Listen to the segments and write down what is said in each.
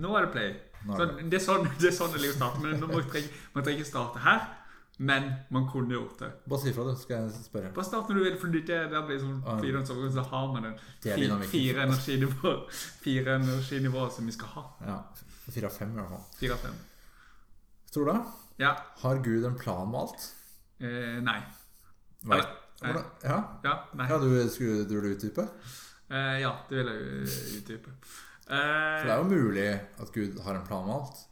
nå er det play. Så det er sånn, det er sånn det ligger starten. Men man trenger, ikke starte her, men man kunne gjort det. Bare si ifra, du, skal jeg spørre. Bare start når du vil, for det der blir sånn Ah. så har man en Det fi- dynamikken. fire energinivåer fire energinivåer som vi skal ha. Ja. Fire av fem, i hvert fall. Fire av fem. Tror du? det? Ja. Har Gud en plan med alt? Eh, nei. Vet- Eller. Ja? Ja, nei. ja du, skulle du vil utdype? Eh, ja, det vil jeg utdype. For det er Eh, jo mulig at Gud har en plan med alt.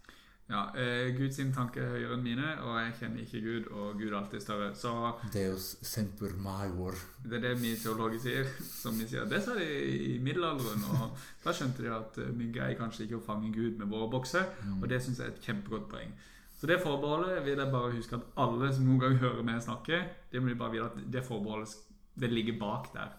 ja, eh, Guds tanke er høyere enn mine, og jeg kjenner ikke Gud, og Gud er alltid større. Så Deus semper major. det er det vi teologer sier. Som vi sier. Det sa de i middelalderen, og da skjønte de at eh, vi greier kanskje ikke å fange Gud med våre bokser, og det syns jeg er et kjempegodt poeng. Så det forbeholdet vil jeg bare huske at alle som noen gang hører meg snakke, det må de bare vite at det forbeholdet det ligger bak der.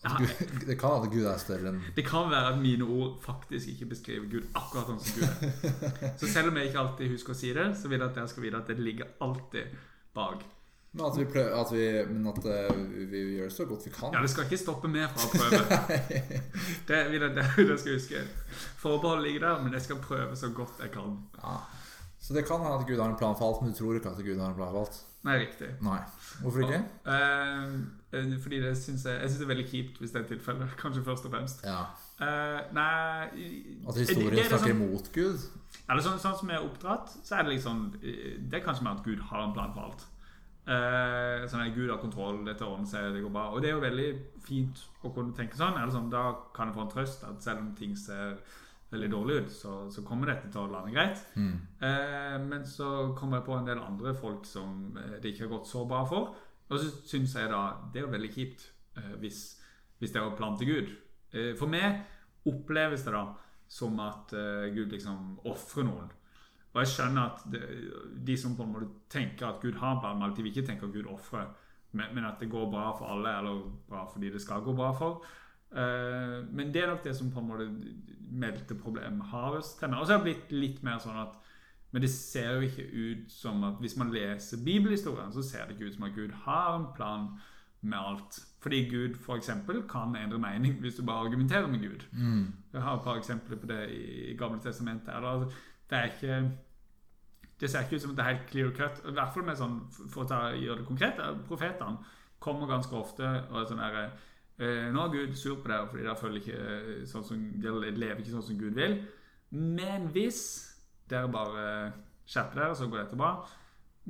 Gud, det kan være at Gud er større enn Det kan være at mine ord faktisk ikke beskriver Gud akkurat sånn som Gud er. Så selv om jeg ikke alltid husker å si det, så vil jeg at dere skal vite at det ligger alltid bak. Men at vi, prøver, at vi, men at eh, vi, gjør så godt vi kan. Ja, det skal ikke stoppe meg fra å prøve. Det vil jeg, det, det skal jeg huske. Forbeholdet ligger der, men jeg skal prøve så godt jeg kan. Ja. Så det kan hende at Gud har en plan for alt, men du tror ikke at Gud har en plan for alt? Nei, riktig. Nei. Hvorfor ikke? Eh, fordi det synes jeg, jeg synes det er veldig kjipt hvis det er tilfellet. Kanskje først og fremst. Ja. Uh, nei At historien det er snakker sånn- imot Gud? Er sånn, sånn som jeg er oppdratt, så er det liksom Det er kanskje mer at Gud har en plan for alt. Uh, sånn at Gud har kontroll, dette ordner seg, det går bra. Og det er jo veldig fint å kunne tenke sånn. Eller sånn da kan jeg få en trøst at selv om ting ser veldig dårlig ut, så, så kommer dette til å lande greit. Mm. Eh, men så kommer jeg på en del andre folk som eh, det ikke har gått så bra for. Og så syns jeg da det er jo veldig kjipt eh, hvis, hvis det er å plante Gud. Eh, for meg oppleves det da som at eh, Gud liksom ofrer noen. Og jeg skjønner at det, de som på en måte tenker at Gud har plan, men vil ikke tenke at Gud ofrer, men, men at det går bra for alle, eller bra fordi det skal gå bra for. Eh, men det er nok det som på en måte meldte problemet hardest til meg. Og så har det blitt litt mer sånn at Men det ser jo ikke ut som at hvis man leser bibelhistorien, så ser det ikke ut som at Gud har en plan med alt. Fordi Gud f.eks. kan endre mening hvis du bare argumenterer med Gud. Mm. Jeg har et par eksempler på det i Gamle testamentet. Eller, det er ikke Det ser ikke ut som det er helt clear cut. I hvert fall med sånn, For å ta, gjøre det konkret, profetene kommer ganske ofte og er sånn derre Nå er Gud sur på dere fordi dere ikke eh, sånn som, lever ikke sånn som Gud vil. Men hvis dere bare skjerper dere, så går dette bra.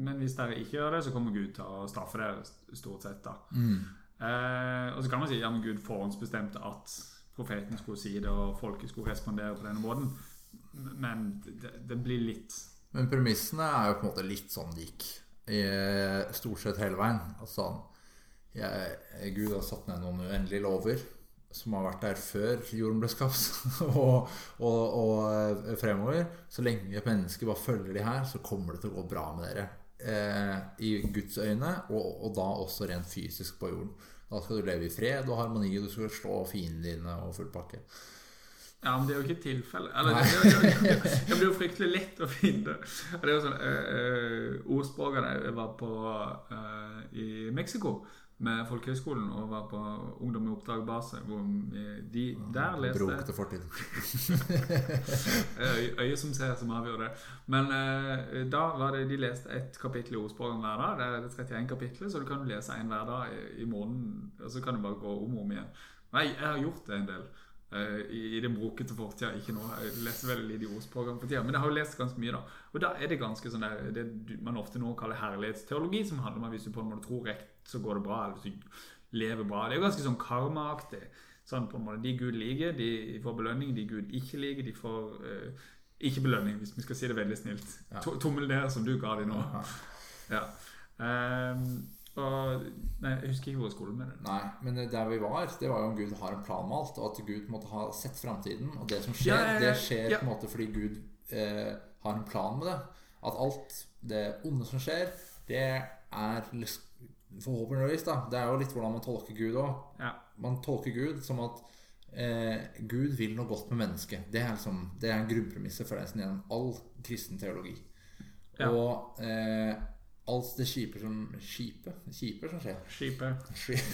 Men hvis dere ikke gjør det, så kommer Gud til å straffe dere stort sett. da. Mm. Eh, og så kan man si ja, men Gud forhåndsbestemte at profeten skulle si det, og folket skulle respondere på denne måten. Men det, det blir litt Men premissene er jo på en måte litt sånn Gikk i eh, stort sett hele veien. Altså, jeg, Gud har satt ned noen uendelige lover som har vært der før jorden ble skapt, og, og, og eh, fremover. Så lenge mennesker bare følger de her, så kommer det til å gå bra med dere. Eh, I Guds øyne, og, og da også rent fysisk på jorden. Da skal du leve i fred og harmoni, og du skal slå fiendene dine og full pakke. Ja, men det er jo ikke tilfellet. Eller, det, det, det, det blir jo fryktelig lett å finne. Det er jo sånn øh, eh, Ordspråkene Jeg var på øh, i Mexico med Folkehøgskolen og var på Ungdom i oppdrag base. Hvor de der leste Brok til fortid. Øyet som ser, som avgjør det. Men eh, da var det de leste ett kapittel i ordspråket hver dag. Det er 31 kapitler, så du kan lese en hver dag i, i måneden. Og så kan du bare gå om og om igjen. Nei, jeg har gjort det en del. Eh, i, det brokete fortida. Ikke nå. Jeg leser veldig lite ordspråkene for tida. Men jeg har jo lest ganske mye, da. Og da er det ganske sånn der, det man ofte nå kaller herlighetsteologi, som handler om at hvis du på en måte tror rett, så går det bra. Eller hvis du lever bra. Det er jo ganske sånn karmaaktig. Sånn på en måte, De Gud liker, de får belønning. De Gud ikke liker, de får uh, ikke belønning, hvis vi skal si det veldig snilt. Ja. Tommel ned, som du ga dem nå. Ja. Ja. Og Nei, jeg husker ikke hvor skolen med det. Nei, men der vi var, det var jo om Gud har en plan med alt, og at Gud måtte ha sett framtiden. Og det som skjer, Ja, ja, ja. det skjer på en måte fordi Gud eh, har en plan med det. At alt det onde som skjer, det er Forhåpentligvis, da. Det er jo litt hvordan man tolker Gud òg. Ja. Man tolker Gud som at eh, Gud vil noe godt med mennesket. Det er, liksom, det er grunnpremisset for nesten gjennom all kristen teologi. Ja. Og eh, alt det kjipe som Kjipe? Kjipe som skjer. Kjipe.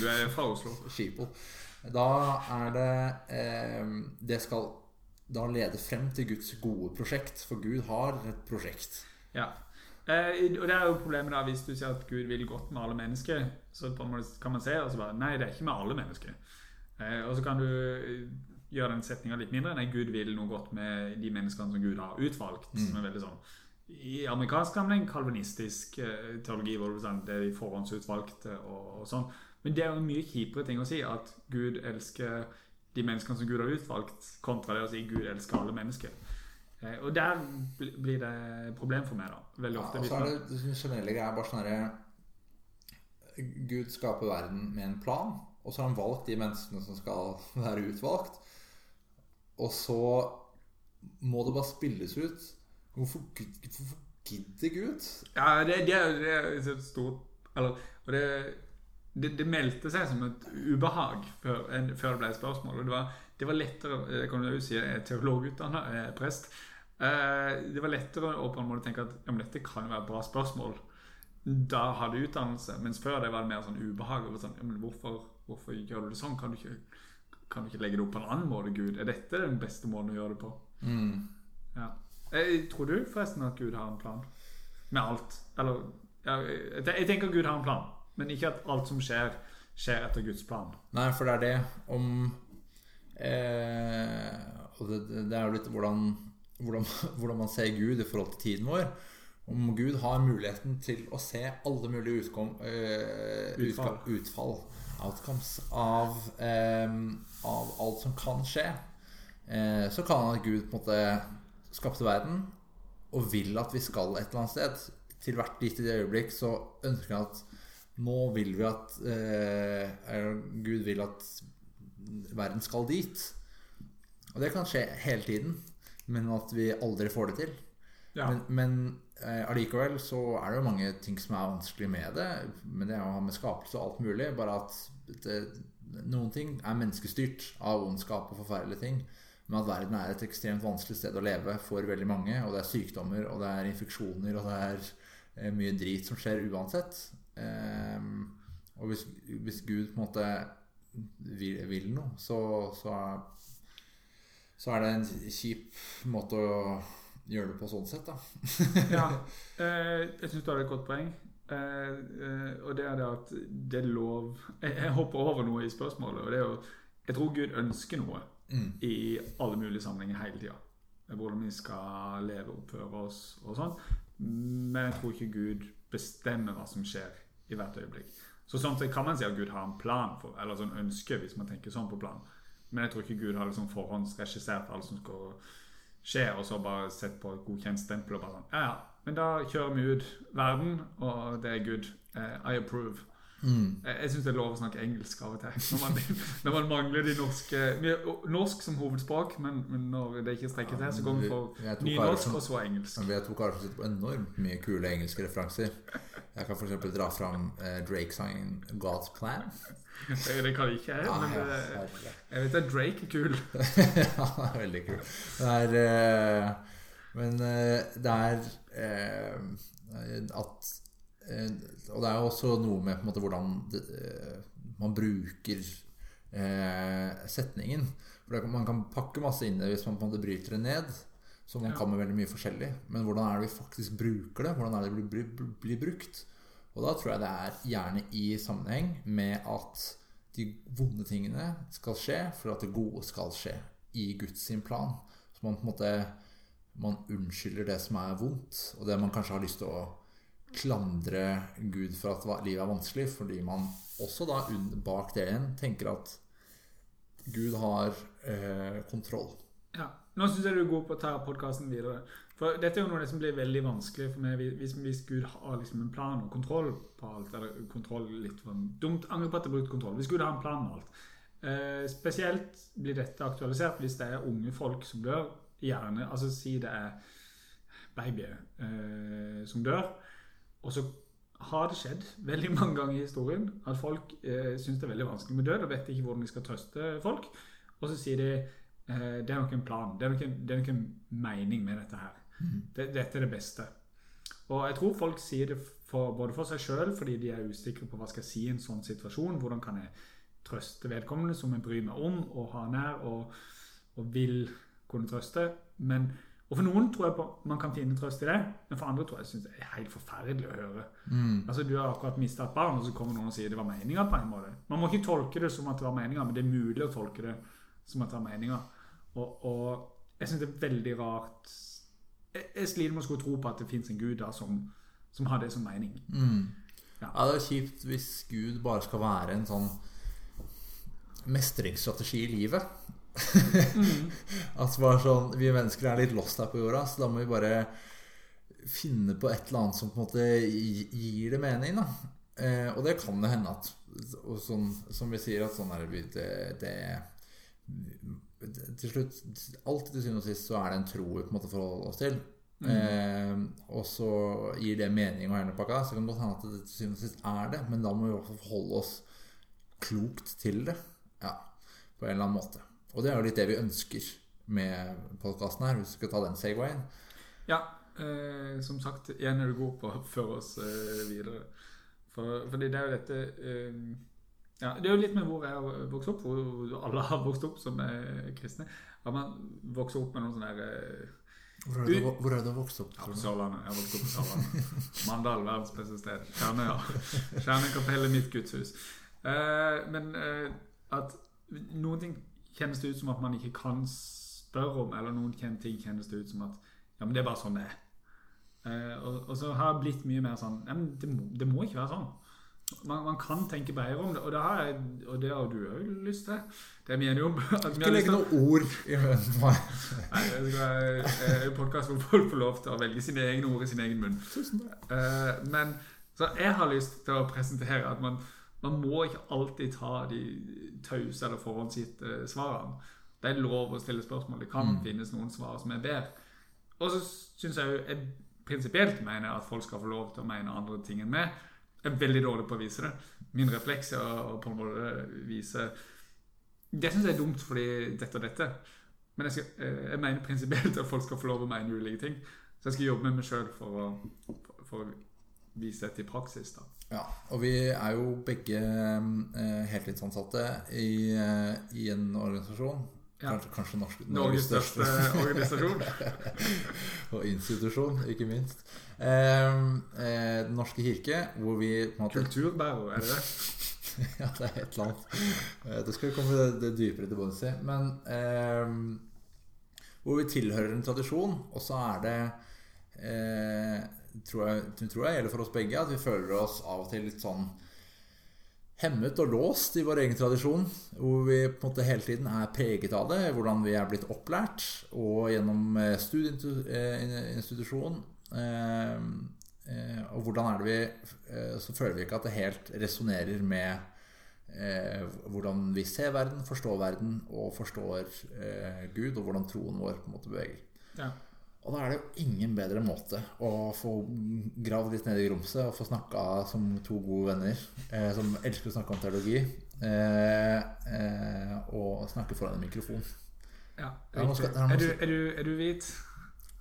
Du er fra Oslo. Sheeple. Da er det eh, Det skal da lede frem til Guds gode prosjekt. For Gud har et prosjekt. Ja. Eh, og det er jo problemet da hvis du sier at Gud vil godt med alle mennesker. Så kan man se og så bare, Nei, det er ikke med alle mennesker. Eh, og så kan du eh, gjøre den setninga litt mindre. Nei, Gud vil noe godt med de menneskene som Gud har utvalgt. Mm. Som er veldig sånn I amerikansk sammenheng kalvinistisk eh, teologi, hvor det er sånn, det de forhåndsutvalgte og, og sånn. Men det er jo en mye kjipere ting å si at Gud elsker de menneskene som Gud har utvalgt, kontra det å si Gud elsker alle mennesker. Eh, og der bl- blir det problem for meg, da. Veldig Ja, ofte. og så er det det generelle greia bare sånn herre Gud skaper verden med en plan, og så har han valgt de menneskene som skal være utvalgt. Og så må det bare spilles ut. Hvorfor, hvorfor gidder Gud? Ja, det, det, det er et stort Eller Og det, det, det meldte seg som et ubehag før, en, før det ble et spørsmål. Og det var, det var lettere Jeg kan jo si jeg er teologutdanna, er prest. Eh, det var lettere å på en måte tenke at ja, men dette kan jo være et bra spørsmål. Da har du utdannelse. Mens før det var det mer sånn ubehag. over Sånn, ja, men hvorfor, hvorfor gjør du det sånn? Kan du, ikke, kan du ikke legge det opp på en annen måte, Gud? Er dette den beste måten å gjøre det på? Ja. Eh, tror du forresten at Gud har en plan med alt? Eller ja, jeg, tenker Gud har en plan, men ikke at alt som skjer, skjer etter Guds plan. Nei, for det er det om eh, Og det, det er jo litt hvordan, hvordan, hvordan man ser Gud i forhold til tiden vår. Om Gud har muligheten til å se alle mulige utkom, eh, Utfall. utfall. Outcomes av, eh, av alt som kan skje. Eh, så kan Gud på en måte skapte verden og vil at vi skal et eller annet sted. Til hvert lite øyeblikk så ønsker han at nå vil vi at eh, Gud vil at verden skal dit. Og det kan skje hele tiden, men at vi aldri får det til. Ja. Men, men eh, allikevel så er det jo mange ting som er vanskelig med det. Men det har med skapelse og alt mulig. Bare at det, noen ting er menneskestyrt av ondskap og forferdelige ting. Men at verden er et ekstremt vanskelig sted å leve for veldig mange. Og det er sykdommer, og det er infeksjoner, og det er eh, mye drit som skjer uansett. Ehm, og hvis, hvis Gud på en måte vil, vil noe, så, så, er, så er det en kjip måte å gjøre det på sånn sett, da. ja. Eh, jeg syns du har et godt poeng. Eh, og det er det at det er lov jeg hopper over noe i spørsmålet. Og det er jo Jeg tror Gud ønsker noe Mm. i alle mulige sammenhenger hele tida. Hvordan vi skal leve oppføre oss og sånn. Men jeg tror ikke Gud bestemmer hva som skjer i hvert øyeblikk. Så sånn sett kan man si at Gud har en plan for, eller sånn ønske, hvis man tenker sånn på plan. Men jeg tror ikke Gud har liksom forhåndsregissert alt som skal skje, og så bare sett på et godkjent stempel og bare sånn Ja, ja, men da kjører vi ut verden, og det er good. Eh, I approve. Mm. Jeg, jeg syns det er lov å snakke engelsk av og til. Når man, når man mangler de norske vi Norsk som hovedspråk, men, men når det ikke strekker til, så går vi Vi- for vi nynorsk og så engelsk. Men vi er to karer som sitter på enormt mye kule engelske referanser. Jeg kan f.eks. dra fram eh, Drake-sangen 'God's Plan'. Det, det kan ikke jeg, men eh, jeg vet at Drake er kul. ja, han er veldig kul. Det er eh, Men eh, det er eh, at Og det er jo også noe med på en måte hvordan det, eh, man bruker eh, setningen. For det, man kan pakke masse inn i det hvis man på en måte bryter det ned. Så man Ja. kan med veldig mye forskjellig. Men hvordan er det vi faktisk bruker det? Hvordan er det det blir, blir, blir brukt? Og da tror jeg det er gjerne i sammenheng med at de vonde tingene skal skje for at det gode skal skje i Guds sin plan. Så man på en måte man unnskylder det som er vondt, og det man kanskje har lyst til å klandre Gud for at livet er vanskelig, fordi man også da bak det igjen tenker at Gud har eh, kontroll. Ja. Nå syns jeg du er god på å ta podkasten videre. For dette er jo noe som blir veldig vanskelig for meg hvis, hvis Gud har liksom en plan og kontroll på alt. Eller kontroll litt for dumt. Angrer på at jeg brukte kontroll. Hvis Gud har en plan med alt. Eh, spesielt blir dette aktualisert hvis det er unge folk som dør. Gjerne, altså Si det er babyer eh, som dør. Og så har det skjedd veldig mange ganger i historien at folk eh, syns det er veldig vanskelig med død og vet ikke hvordan de skal trøste folk. Og så sier de eh, det er nok en plan, det er nok en, det er nok en mening med dette her. Det, dette er det beste. Og jeg tror folk sier det for, både for seg sjøl, fordi de er usikre på hva skal jeg si i en sånn situasjon. Hvordan kan jeg trøste vedkommende som jeg bryr meg om og har nær, og, og vil kunne trøste. Men, og for noen tror jeg på, man kan finne trøst i det, men for andre tror jeg synes det er helt forferdelig å høre. Altså Du har akkurat mista et barn, og så kommer noen og sier det var meninga på en måte. Man må ikke tolke det som at det var meninga, men det er mulig å tolke det som at det var meninga. Og, og jeg syns det er veldig rart Jeg, jeg sliter med å skulle tro på at det fins en gud da som, som har det som mening. Ja, det er kjipt hvis Gud bare skal være en sånn mestringsstrategi i livet. At bare sånn Vi mennesker er litt lost her på jorda, så da må vi bare finne på et eller annet som på en måte gir det mening. da eh, Og det kan det hende at sånn, Som vi sier, at sånn er det, det, det Til slutt Alt til syvende og sist så er det en tro vi på en måte forholder oss til. Eh, og så gir det mening og hele pakka. Så kan det godt hende at det til syvende og sist er det, men da må vi i hvert fall forholde oss klokt til det. Ja, på en eller annen måte. Og det er jo litt det vi ønsker med podkasten her, hvis vi skal ta den Segwayen. Ja, eh, som sagt, igjen er du god på å føre oss eh, videre. For, fordi det er jo dette eh, ja, Det er jo litt med hvor jeg har vokst opp, hvor alle har vokst opp som er kristne. At man vokser opp med noen sånne der, eh, Hvor er det, du- hvor er du har vokst opp? Ja, på? Sørlandet. Jeg har vokst opp på Sørlandet. Mandal, verdens beste sted. Kjernøya. Kjernekapellet, mitt gudshus. Eh, men eh, at noen ting kjennes det ut som at man ikke kan spørre om, eller noen ting kjennes det ut som at ja, men det er bare sånn det er. Uh, og, og så har jeg blitt mye mer sånn ja, men det må, det må ikke være sånn. Man, man kan tenke bredere om det, og det har, jeg, og det har du òg lyst til. Det er min jobb. Ikke legge noen ord i munnen på meg. Eh, en podkast hvor folk får lov til å velge sine egne ord i sin egen munn. Tusen takk. Uh, men så jeg har lyst til å presentere at man, man må ikke alltid ta de tause eller forhåndsgitte svarene. Det er lov å stille spørsmål. Det kan finnes noen svar som er bedre. Og så syns jeg jo jeg prinsipielt mener at folk skal få lov til å mene andre ting enn meg. Jeg er veldig dårlig på å vise det. Min refleks er å på en måte vise Det syns jeg er dumt fordi dette og dette. Men jeg, skal, eh, jeg mener prinsipielt at folk skal få lov å mene ulike ting. Så jeg skal jobbe med meg sjøl for, for, for å vise dette i praksis. da. Ja, og vi er jo begge eh, heltidsansatte i, eh, i en organisasjon. Ja. Kanskje, kanskje norsk, Norges største organisasjon. og institusjon, ikke minst. Eh, eh, Den norske kirke, hvor vi måte Kulturbærer, er det det? Ja, det er et eller annet. Eh, Det skal vi komme det, det dypere til bunns i. Men eh, hvor vi tilhører en tradisjon, og så er det eh, tror, jeg, tror jeg gjelder for oss begge, at vi føler oss av og til litt sånn hemmet og låst i vår egen tradisjon. Hvor vi på en måte hele tiden er preget av det. Hvordan vi er blitt opplært. Og gjennom eh, studieinstitusjon. Eh, eh, og hvordan er det vi Så føler vi ikke at det helt resonnerer med hvordan vi ser verden, forstår verden og forstår Gud, og hvordan troen vår på en måte beveger. Ja. Og da er det jo ingen bedre måte å få gravd litt ned i grumset og få snakka som to gode venner eh, som elsker å snakke om teologi, eh, eh, og snakke foran en mikrofon. Ja, er, skal- er, du, er, du, er du hvit?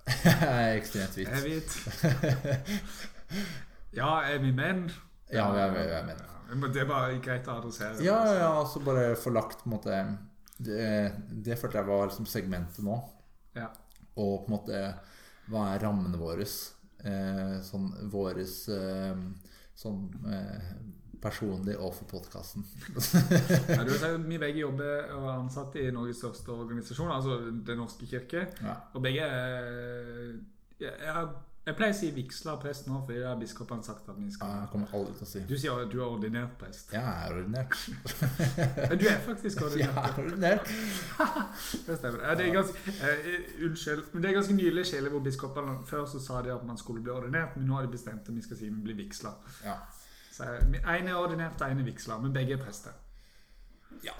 Jeg er ekstremt hvit. Jeg er hvit. ja, er vi menn? Ja, vi er, vi menn. Men Det er bare greit å adressere. Ja, ja, altså bare få lagt på en måte Det, det følte jeg var liksom segmentet nå. Ja. Og på en måte Hva er rammene våre? Eh, sånn våres eh, Sånn eh, personlig overfor podkasten. Ja, du vet, vi begge jobber og er ansatt i Norges største organisasjon, altså Den norske kirke. Ja. Og begge jeg, jeg, jeg pleier å si vigsla prest nå, for det har biskopen sagt at vi skal ja, Jeg kommer aldri til å si Du sier at du er ordinert prest. Jeg er ordinert. Men du er faktisk ordinert. er ordinert. Det stemmer. Ja, det ganske, uh, unnskyld, men det er ganske nylig skille hvor biskopene Før så sa de at man skulle bli ordinert, men nå har de bestemt at vi skal si vi blir vigsla. Ja. Så én er ordinert, én er vigsla, men begge er prester. ja.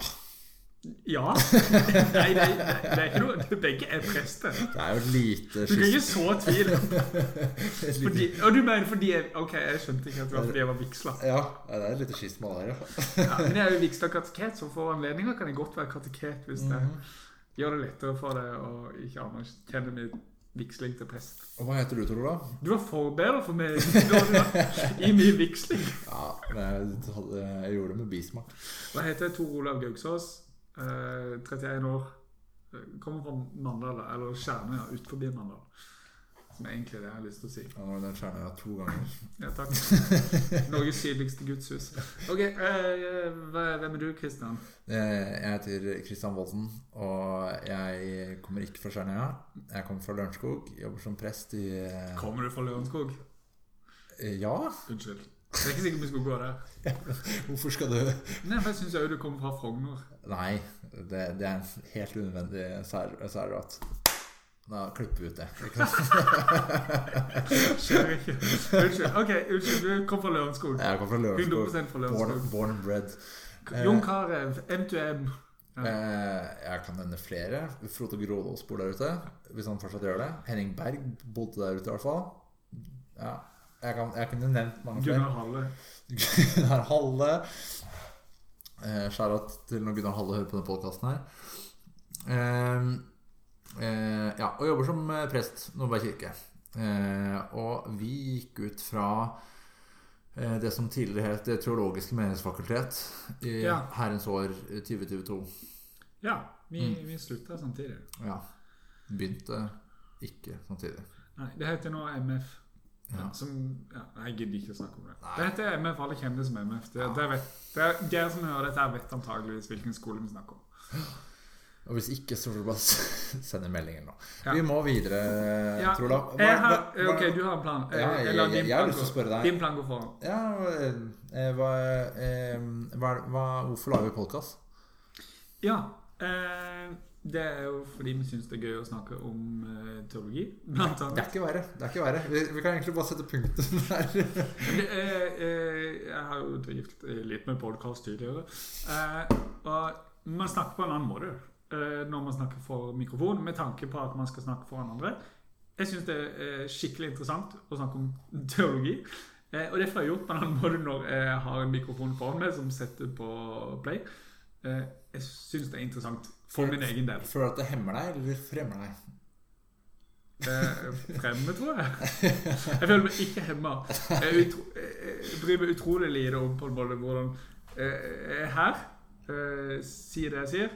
Ja? Nei, det er, det er ikke noe Begge er prester. Det er jo et lite Du kan ikke så tvil. Fordi, og du mener fordi jeg Ok, jeg skjønte ikke at det var fordi jeg var vigsla. Ja, det er et lite skisma der, ja. Ja, men jeg er jo vigsla kateket, så for anledninger kan jeg godt være kateket hvis det mm. gjør det lettere for deg å ikke anerkjenne min vigsling til prest. Og hva heter du, tror du, da? Du var forbedrer for meg i min vigsling. Ja, jeg, jeg gjorde det med bismak. Hva heter jeg? Tor Olav Gauksås. Eh, 31 år. Eh, Kommer fra Mandal, eller Skjernøya, ut forbi Mandal. Som er egentlig det jeg har lyst til å si. Ja, nå er den skjermen to ganger. Ja, takk. Norges sydligste gudshus. Ok, eh, hvem er du, Kristian? Eh, Jeg heter Kristian Volden, og jeg kommer ikke fra Skjernøya. Jeg kommer fra Lørenskog. Jobber som prest i eh, Kommer du fra Lørenskog? Ja? Unnskyld. Det er ikke sikkert vi skulle gå der. Hvorfor skal du Nei, for jeg syns òg du kommer fra Frogner. Nei, det, det er en helt unødvendig sær, særrat. Da klipper vi ut det. Skjer ikke. Unnskyld. Ok, unnskyld. Du kom fra Lørenskog. Jeg kom fra Lørenskog. 100 fra Born, Lørenskog. born and bred. Jon Carew, M2M. Ja. Eh, jeg kan nevne flere. Frode Grådås bor der ute. Hvis han fortsatt gjør det. Henning Berg bodde der ute, i hvert fall. Ja, jeg, kan, jeg kunne nevnt mange flere. Gunnar Halle. Gunnar Halle. Eh, Skjærat til når Gunnar Halle hører på denne podkasten her. Eh, eh, ja, og jobber som prest prest Nordberg kirke. Eh, og vi gikk ut fra eh, det som tidligere het Det teologiske menighetsfakultet i Ja. herrens år 2022. Ja, vi, Mm. vi slutta samtidig. Ja. Begynte ikke samtidig. Nei, det heter nå MF. Ja. Som, ja, jeg gidder ikke å snakke om det. Nei. Det er MF, alle kjenner det som MF. Det, Ja. det vet, det er, dere som hører dette, vet antageligvis hvilken skole vi snakker om. Og hvis ikke, så får du bare sende meldinger nå. Ja. Vi må videre, Ja, Jeg hva- ok, du har en plan. Eh, Ja, jeg, jeg, din jeg har lyst til å spørre deg Din plan går foran. Ja, eh, hva, eh, hva, hva, Hvorfor lager vi podkast? Ja, eh, det er jo fordi vi syns det er gøy å snakke om uh, teologi, blant Det er ikke verre. Det er ikke verre. Vi, vi kan egentlig bare sette punktum der. Er, eh, jeg har jo drevet eh, litt med podkast tidligere. Uh, og man snakker på en annen måte uh, når man snakker for mikrofon, med tanke på at man skal snakke foran andre. Jeg syns det er skikkelig interessant å snakke om teologi. Eh, og det får jeg gjort på en annen måte når jeg har en mikrofon foran meg som setter på play. Eh, jeg syns det er interessant for min egen del. Føler du at det hemmer deg, eller fremmer deg? Eh, fremme, tror jeg. Jeg føler meg ikke hemma. Jeg, jeg bryr meg utrolig lite om på en måte hvordan Jeg er her, eh, sier det jeg sier,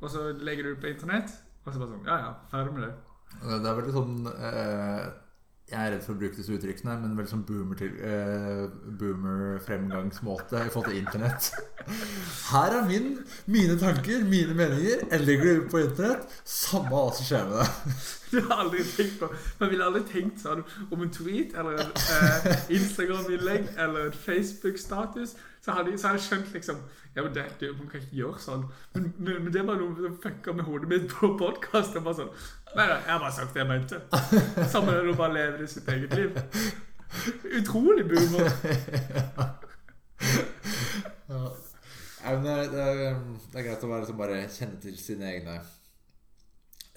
og så legger du det på internett. Og så bare sånn Ja, ja, ferdig med det. Det er veldig sånn eh, Jeg er redd for å bruke disse uttrykkene, men veldig sånn boomer til eh, Boomer-fremgangsmåte i forhold til internett. Her er min, mine tanker, mine meninger. Jeg legger det på internett. Samme hva som skjer med det. Du har aldri tenkt på Man ville aldri tenkt sånn om en tweet eller en eh, Instagram-innlegg eller en Facebook-status. Så hadde, jeg- skjønt liksom Ja, men det, det, man kan ikke gjøre sånn. Men, men, men det var noe som fucka med hodet mitt på podkast. Sånn Nei, nei, jeg har bare sagt det jeg mente. Sammen med hun bare lever i sitt eget liv. Utrolig boomer. Ja. ja. det, det, er, det er greit å være, som bare kjenne til sine egne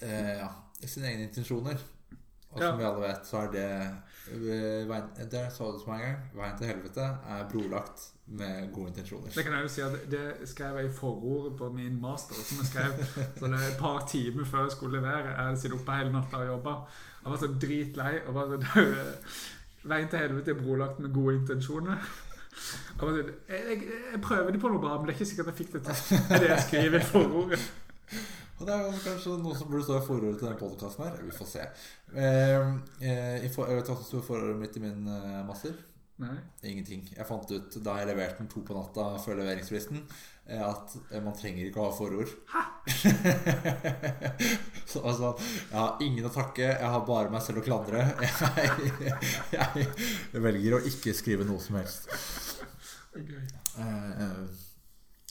eh, Ja, sine egne intensjoner. Og som Ja. vi alle vet, så er det eh, Det sa du som en gang. Veien til helvete er brolagt med gode intensjoner. Det kan jeg jo si at det skrev jeg i forordet på min master, som jeg skrev sånn et par timer før jeg skulle levere. Jeg hadde sittet oppe hele natta og jobba. Jeg var så dritlei. Og bare sånn Veien til helvete er brolagt med gode intensjoner. Jeg, bare jeg, jeg, jeg prøver det på noe bra, men det er ikke sikkert jeg fikk det til. Det er det jeg skriver i forordet. Og det er jo kanskje noe som burde stå i forordet til denne podkasten her. Vi får se. Eh, eh, for, jeg vet hva som sto i forordet mitt i min eh, master. Nei. Ingenting. Jeg fant ut da jeg leverte den to på natta før leveringsfristen, eh, at eh, man trenger ikke å ha forord. Så altså, jeg har ingen å takke. Jeg har bare meg selv å klandre. Jeg, jeg velger å ikke skrive noe som helst. Gøy.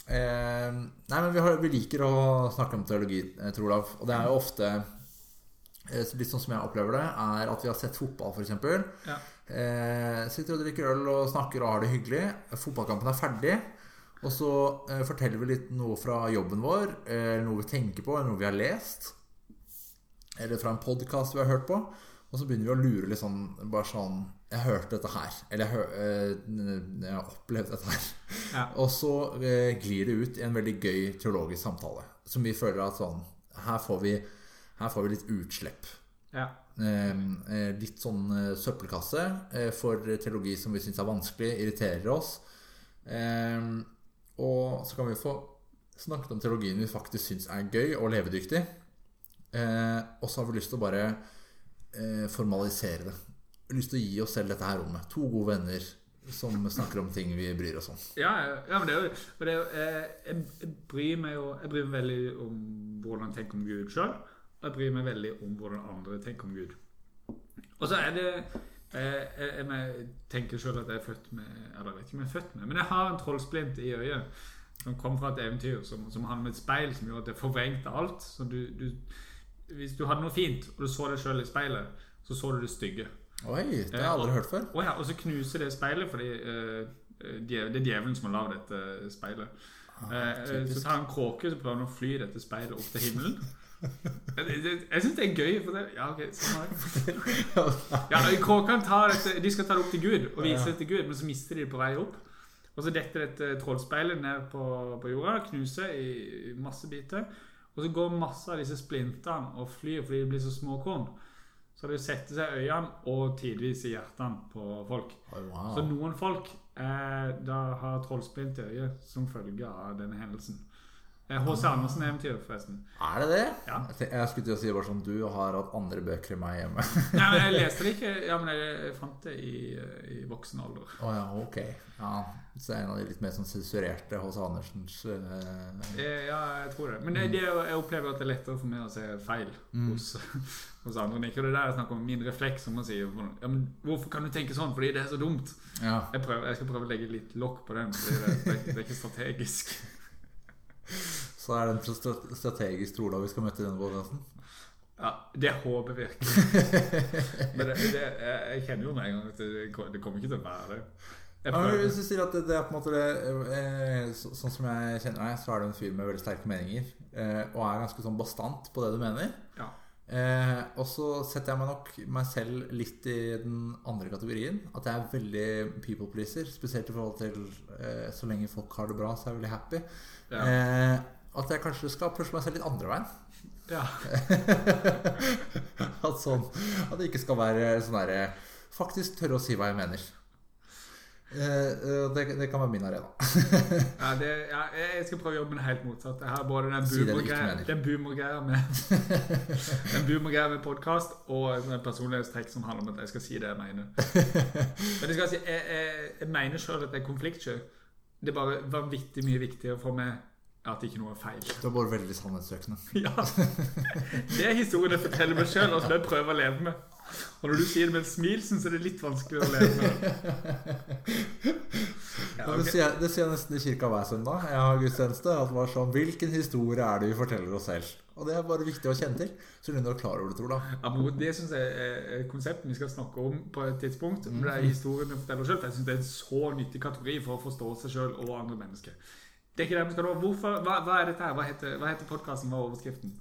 Eh, nei, men vi, har, vi liker å snakke om teologi, eh, Tor Olav. Og det er jo ofte eh, Litt sånn som jeg opplever det, er at vi har sett fotball, f.eks. Ja. Eh, sitter og drikker øl og snakker og har det hyggelig. Fotballkampen er ferdig. Og så eh, forteller vi litt noe fra jobben vår, eh, noe vi tenker på, eller noe vi har lest. Eller fra en podkast vi har hørt på. Og så begynner vi å lure litt sånn Bare sånn Jeg hørte dette her. Eller jeg, eh, jeg har opplevd dette her. Ja. Og så eh, glir det ut i en veldig gøy teologisk samtale. Som vi føler at sånn Her får vi, her får vi litt utslipp. Ja. Eh, eh, litt sånn søppelkasse for teologi som vi syns er vanskelig, irriterer oss. Eh, og så kan vi få snakket om teologien vi faktisk syns er gøy og levedyktig. Eh, og så har vi lyst til å bare eh, formalisere det. Lyst til å gi oss selv dette her rommet. To gode venner som snakker om ting vi bryr oss om. Ja, ja, men det er jo, eh, jeg, jeg bryr meg jo Jeg bryr meg veldig om hvordan jeg tenker om Gud sjøl. Og jeg bryr meg veldig om hvordan andre tenker om Gud. Og så er det eh, Jeg, jeg, jeg tenker sjøl at jeg er født med Eller jeg vet ikke om jeg er født med, men jeg har en trollsplint i øyet. Som kom fra et eventyr som, som handler om et speil som gjorde at det forvrengte alt. Du, du, hvis du hadde noe fint, og du så deg sjøl i speilet, så så du det stygge. Oi, det har jeg aldri hørt før. Og, ja, og så knuser det speilet fordi eh, det er djevelen som har lagd dette speilet. Ah, eh, så tar han kråke så prøver han å fly dette speilet opp til himmelen. Jeg, syns det er gøy. For det, ja, ok, sånn har jeg Ja, Kråkene de skal ta det opp til Gud og vise det til Gud, men så mister de det på vei opp. Og så detter dette trollspeilet ned på, på jorda, knuser i masse biter. Og så går masse av disse splintene og flyr fordi de blir så små korn. Så det setter seg i øynene og tidvis i hjertene på folk. Oh, wow. Så noen folk eh, da har trollsplint i øyet som følge av denne hendelsen. Eh, H.C. Andersen-eventyr, forresten. Er det det? Ja. Jeg skulle til å si bare sånn Du har hatt andre bøker enn meg hjemme. Nei, men Jeg leste det ikke, ja, men jeg, fant det i, eh, i voksen alder. Å ja, ok. Ja, så en av de litt mer sånn sensurerte H.C. Andersens eh, Eh, Ja, jeg tror det. Men det, det, er jeg opplever at det er lettere for meg å se feil Mm. hos, hos andre. Det ikke det der jeg snakker om min refleks som å si ja, men Hvorfor kan du tenke sånn? Fordi det er så dumt. Ja. Jeg, prøver, jeg skal prøve å legge litt lokk på den, fordi det, det, det er ikke strategisk. Så er det en stra- strategisk Olav vi skal møte i denne podkasten. Ja, Det håper jeg virkelig. Men det, det, jeg, kjenner jo med en gang at det, det kommer ikke til å være det. Ja, men hvis du sier at det, det er på en måte det eh, så, Sånn som jeg kjenner deg, så er du en fyr med veldig sterke meninger. Eh, og er ganske sånn bastant på det du mener. Ja. Eh, og så setter jeg meg nok meg selv litt i den andre kategorien. At jeg er veldig people pleaser. Spesielt i forhold til eh, så lenge folk har det bra, så er jeg veldig happy. Ja. Eh, at jeg kanskje skal pushe meg selv litt andre veien. ja. At, sånn, at det ikke skal være sånn derre Faktisk tørre å si hva jeg mener. Eh, eh, det, det kan være min arena. Ja, det, ja, jeg skal prøve å jobbe med det helt motsatt. Jeg har både den boomergreia med Den boomergreia med podkast og personlighetstrekk som handler om at jeg skal si det jeg mener. Men jeg, skal si, jeg, jeg, jeg mener sjøl at det er konfliktsky. Det er bare vanvittig mye viktigere for meg at ikke noe er feil. Du er bare veldig sannhetssøkende. Ja. Det er historien jeg forteller meg sjøl, og som jeg prøver å leve med. Og når du sier det med et smil, syns jeg det er litt vanskelig å leve med. Ja, okay. det, sier jeg, det sier jeg nesten i kirka hver søndag. Jeg har gudstjeneste. At det var sånn, Hvilken historie er det vi forteller oss selv? Og det er bare viktig å kjenne til. Så du er klar over det, Tor. Ja, men det syns jeg er et konsept vi skal snakke om på et tidspunkt. Men det er historien vi forteller oss selv. Jeg synes det er en så nyttig kategori for å forstå seg sjøl og andre mennesker. Det er ikke det vi skal nå. Hva, hva er dette her? Hva heter, hva heter podkasten? Hva er overskriften?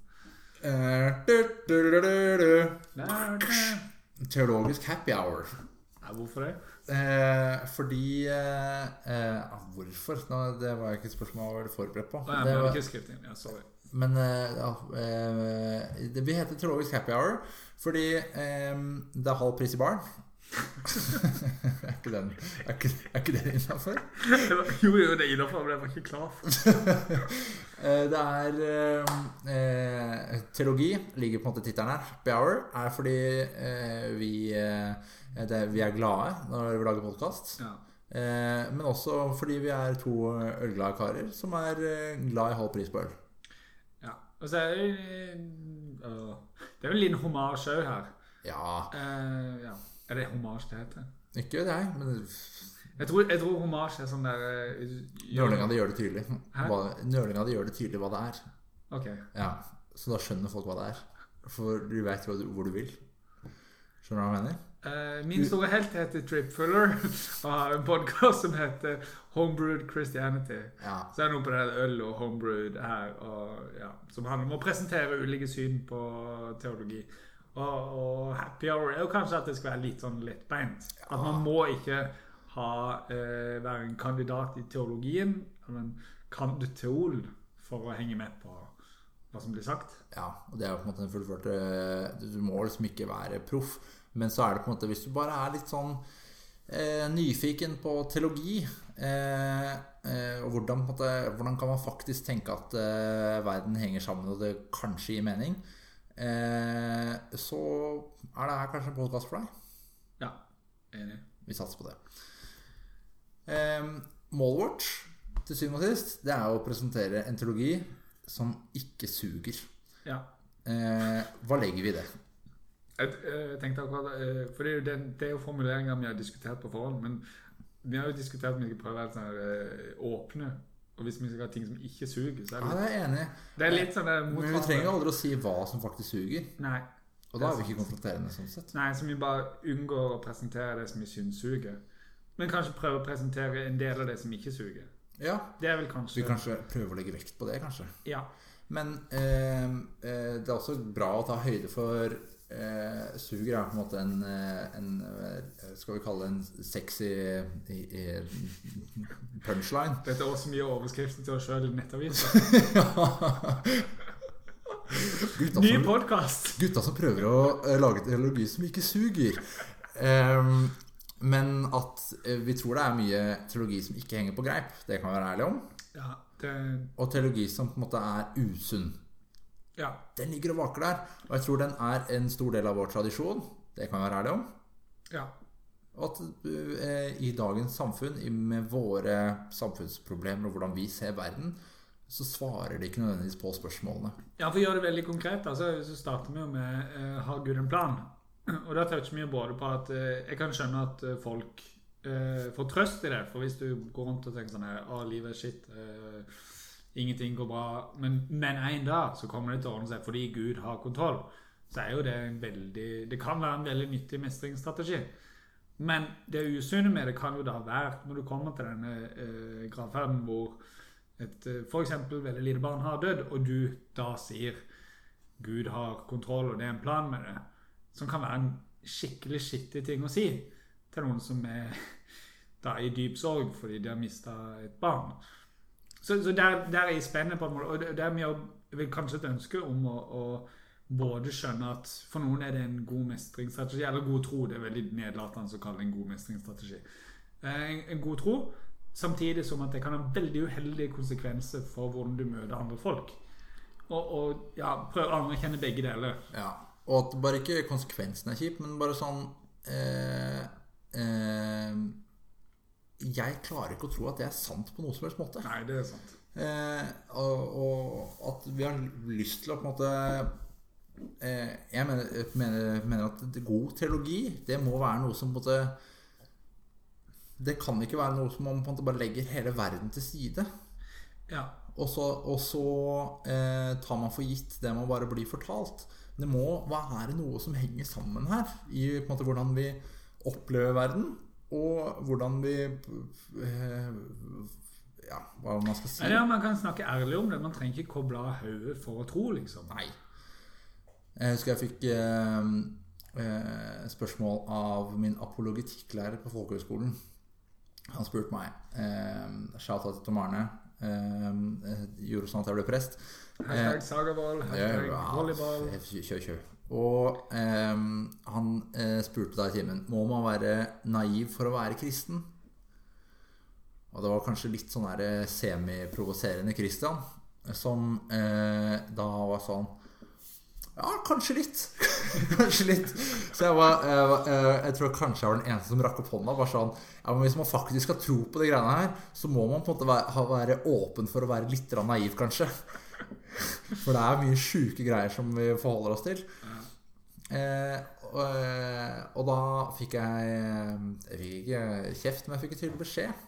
Teologisk happy hour. hvorfor det? Eh, fordi eh, eh, Hvorfor? Nå, det var ikke et spørsmål jeg var forberedt på. Nei, men, Det var-. Ja, sorry. Men eh, eh, det, vi heter Teologisk happy hour fordi eh, det er halv pris i baren. er ikke den Er ikke, er ikke det innafor? Jo, jo, det er innafor, men jeg var ikke klar for Eh, det er eh, eh, Teologi ligger på en måte tittelen her. Happy hour er fordi eh, vi, eh, det, vi er glade når vi lager podkast. ja. Eh, men også fordi vi er to ølglade karer som er eh, glad i halv pris på øl. ja. Og så er det øh, Det er jo en liten homasj òg her. Ja, Eh, ja. Er det homasj det heter? ikke jeg, men Jeg tror, jeg tror homasj er sånn der eh, nølinga di gjør det tydelig. Hva, nølinga di gjør det tydelig hva det er. Ok. Ja, Så da skjønner folk hva det er. For du veit hvor, du- hvor du vil. Skjønner du hva jeg mener? Uh, min store helt heter Trip Fuller og har en podkast som heter Homebrewed Christianity. Ja. Så er det noe på det der øl og homebrewed her og, ja, som handler om å presentere ulike syn på teologi. Og, og happy hour er jo kanskje at det skal være litt sånn lettbeint. At man må ikke ha, eh, være en kandidat i teologien, Kan du kandidateol, for å henge med på hva som blir sagt. Ja, og det er jo på en måte den fullført eh, Du må liksom ikke være proff. Men så er det på en måte hvis du bare er litt sånn eh, nyfiken på teologi eh, eh, Og hvordan, måte, hvordan kan man faktisk tenke at eh, verden henger sammen, og det kanskje gir mening? Eh, så er det her kanskje en podkast for deg. Ja, enig. Vi satser på det. Eh, målet vårt til syvende og sist det er å presentere en teologi som ikke suger. Ja. Eh, hva legger vi i det? Jeg, jeg tenkte akkurat eh, For det er jo, er formuleringer vi har diskutert på forhånd. Men vi har jo diskutert om vi skal prøve å være sånn eh, åpne. Og hvis vi skal ha ting som ikke suger, så er Ja, det, det er jeg enig det er litt sånn Men vi trenger aldri å si hva som faktisk suger. Nei. Og da er vi ikke konfronterende sånn sett. Nei, så vi bare unngår å presentere det som vi syns suger. Men kanskje prøve å presentere en del av det som ikke suger. Ja, Det er vel kanskje vi kanskje prøver å legge vekt på det, kanskje. Ja. Men eh, eh, det er også bra å ta høyde for eh, Suger er på en måte en, eh, en eh, Skal vi kalle det en sexy punchline. Dette er også mye overskriften til oss sjøl i nettavisa. Gutta Ny podkast! gutta som prøver å lage lage teologi som ikke suger. Um, men at eh, vi tror det er mye teologi som ikke henger på greip. Det kan vi være ærlige om. Ja, det, Og teologi som på en måte er usunn. Ja, Den ligger og vaker der. Og jeg tror den er en stor del av vår tradisjon. Det kan jeg være ærlig om. ja. Og at eh, i dagens samfunn, med våre samfunnsproblemer og hvordan vi ser verden, så svarer de ikke nødvendigvis på spørsmålene. Ja, for å gjøre det veldig konkret, altså, så, starter vi jo med eh, Har Gud en plan? Og da toucher vi jo både på at eh, Jeg kan skjønne at eh, folk eh, får trøst i det. For hvis du går rundt og tenker sånn her, Å, livet er shit. eh, ingenting går bra. Men, men en dag så kommer det til å ordne seg fordi Gud har kontroll. Så er jo det en veldig Det kan være en veldig nyttig mestringsstrategi. Men det usunne med det kan jo da være når du kommer til denne eh, gravferden hvor et f.eks. for eksempel veldig lite barn har dødd, og du da sier Gud har kontroll, og det er en plan med det, som kan være en skikkelig skittig ting å si til noen som er da i dyp sorg fordi de har mista et barn. Så, så der, der er jeg spennende på en måte, og det, det er mye vil kanskje et ønske om å, å både skjønne at for noen er det en god mestringsstrategi, eller god tro, det er veldig nedlatende å kalle det en god mestringsstrategi. Eh, En, en god tro, samtidig som at det kan ha veldig uheldige konsekvenser for hvordan du møter andre folk. Og, og ja, prøv å anerkjenne begge deler. Ja, Og at bare ikke konsekvensen er kjip, men bare sånn eh, eh, Jeg klarer ikke å tro at det er sant på noe som helst måte. Nei, det er sant. Eh, og, og at vi har lyst til å på en måte eh, Jeg mener, mener, mener at god teologi, det må være noe som på en måte Det kan ikke være noe som man på en måte bare legger hele verden til side. Ja. Og så, og så eh, tar man for gitt det man bare blir fortalt. Det må være noe som henger sammen her, i på en måte hvordan vi opplever verden, og hvordan vi eh, Ja, hva man skal si. ja, Man kan snakke ærlig om det. Man trenger ikke koble av hodet for å tro, liksom. Nei. Jeg husker jeg fikk eh, eh, spørsmål av min apologetikklærer på folkehøgskolen. Han spurte meg eh, Shout-out til Tom Arne. Eh, gjorde sånn at jeg ble prest. Hashtag Sagavold, hashtag volleyball. Kjør, kjør. Og eh, han eh, spurte da i timen Må man være naiv for å være kristen. Og det var kanskje litt sånn eh, semiprovoserende Christian som eh, da var sånn Ja, kanskje litt. kanskje litt. Så jeg var eh, jeg tror kanskje jeg var den eneste som rakk opp hånda. Bare sånn Ja, men hvis man faktisk skal tro på de greiene her, så må man på en måte være, være åpen for å være litt naiv, kanskje. For det er mye sjuke greier som vi forholder oss til. Eh, og, eh, og da fikk jeg Jeg fikk ikke kjeft, men jeg fikk tydelig beskjed.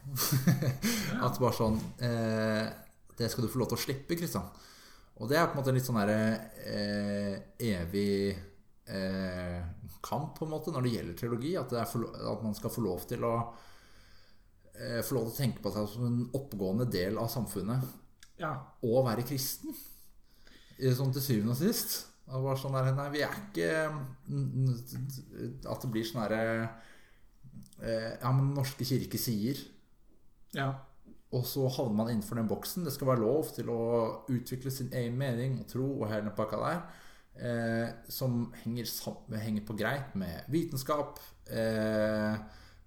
At bare sånn eh, Det skal du få lov til å slippe, Kristian. Og det er på en måte litt sånn derre eh, evig eh, kamp, på en måte, når det gjelder teologi. At, det er for, at man skal få lov til å eh, Få lov til å tenke på seg som en oppegående del av samfunnet Ja. Og være kristen. Sånn til syvende og sist. Det var sånn der, Nei, vi er ikke At det blir sånn herre eh, Ja, men Den norske kirke sier ja. Og så havner man innenfor den boksen. Det skal være lov til å utvikle sin egen mening og tro og hele pakka der. Eh, som henger, henger på greit med vitenskap eh,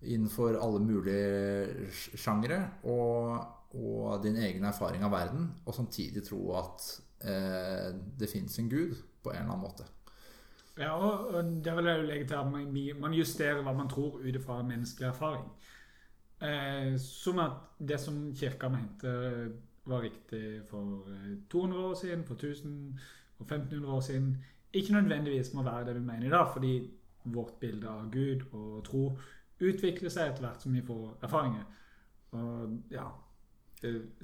innenfor alle mulige Sjangre sjangere. Og, og din egen erfaring av verden. Og samtidig tro at eh, det fins en gud på en eller annen måte. Ja, og, det vil jeg jo legge til at man, justerer hva man tror ut ifra menneskelig erfaring. Eh, som at det som kirka mente var riktig for 200 år siden, for 1000 og 1500 år siden, ikke nødvendigvis må være det vi mener i dag, fordi vårt bilde av Gud og tro utvikler seg etter hvert som vi får erfaringer. Og ja, eh,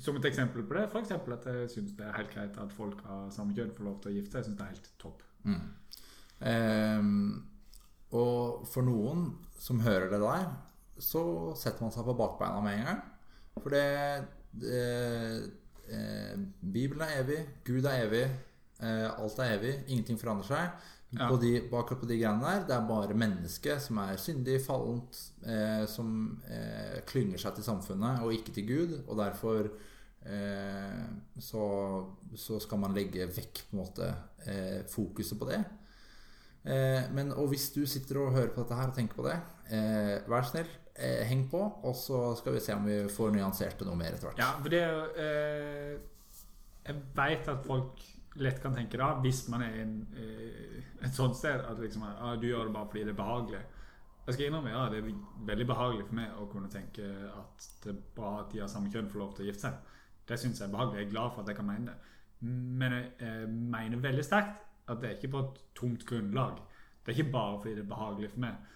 Som et eksempel på det, f.eks. at jeg syns det er helt greit at folk av samme kjønn får lov til å gifte seg. Jeg syns det er helt topp. Mm. Eh, og for noen som hører det der, så setter man seg på bakbeina med en gang. For det, det eh, Bibelen er evig, Gud er evig, eh, alt er evig, ingenting forandrer seg. Ja. På de, akkurat på de greiene der, det er bare mennesket som er syndig, fallent, eh, som eh, klynger seg til samfunnet og ikke til Gud. Og derfor eh, så, så, skal man legge vekk på en måte eh, fokuset på det. Eh, men, og hvis du sitter og hører på dette her og tenker på det, eh, vær snill, heng på, og så skal vi se om vi får nyansert det noe mer etter hvert. Ja, for det er jo Jeg veit at folk lett kan tenke da, hvis man er en, et sånt sted at liksom, ah, du gjør det bare fordi det er behagelig. Jeg skal innrømme ja, det er veldig behagelig for meg å kunne tenke at det er bra at de har samme kjønn får lov til å gifte seg. Det syns jeg er behagelig. Jeg er glad for at jeg kan mene det. Men jeg, jeg mener veldig sterkt at det er ikke på et tomt grunnlag. Det er ikke bare fordi det er behagelig for meg.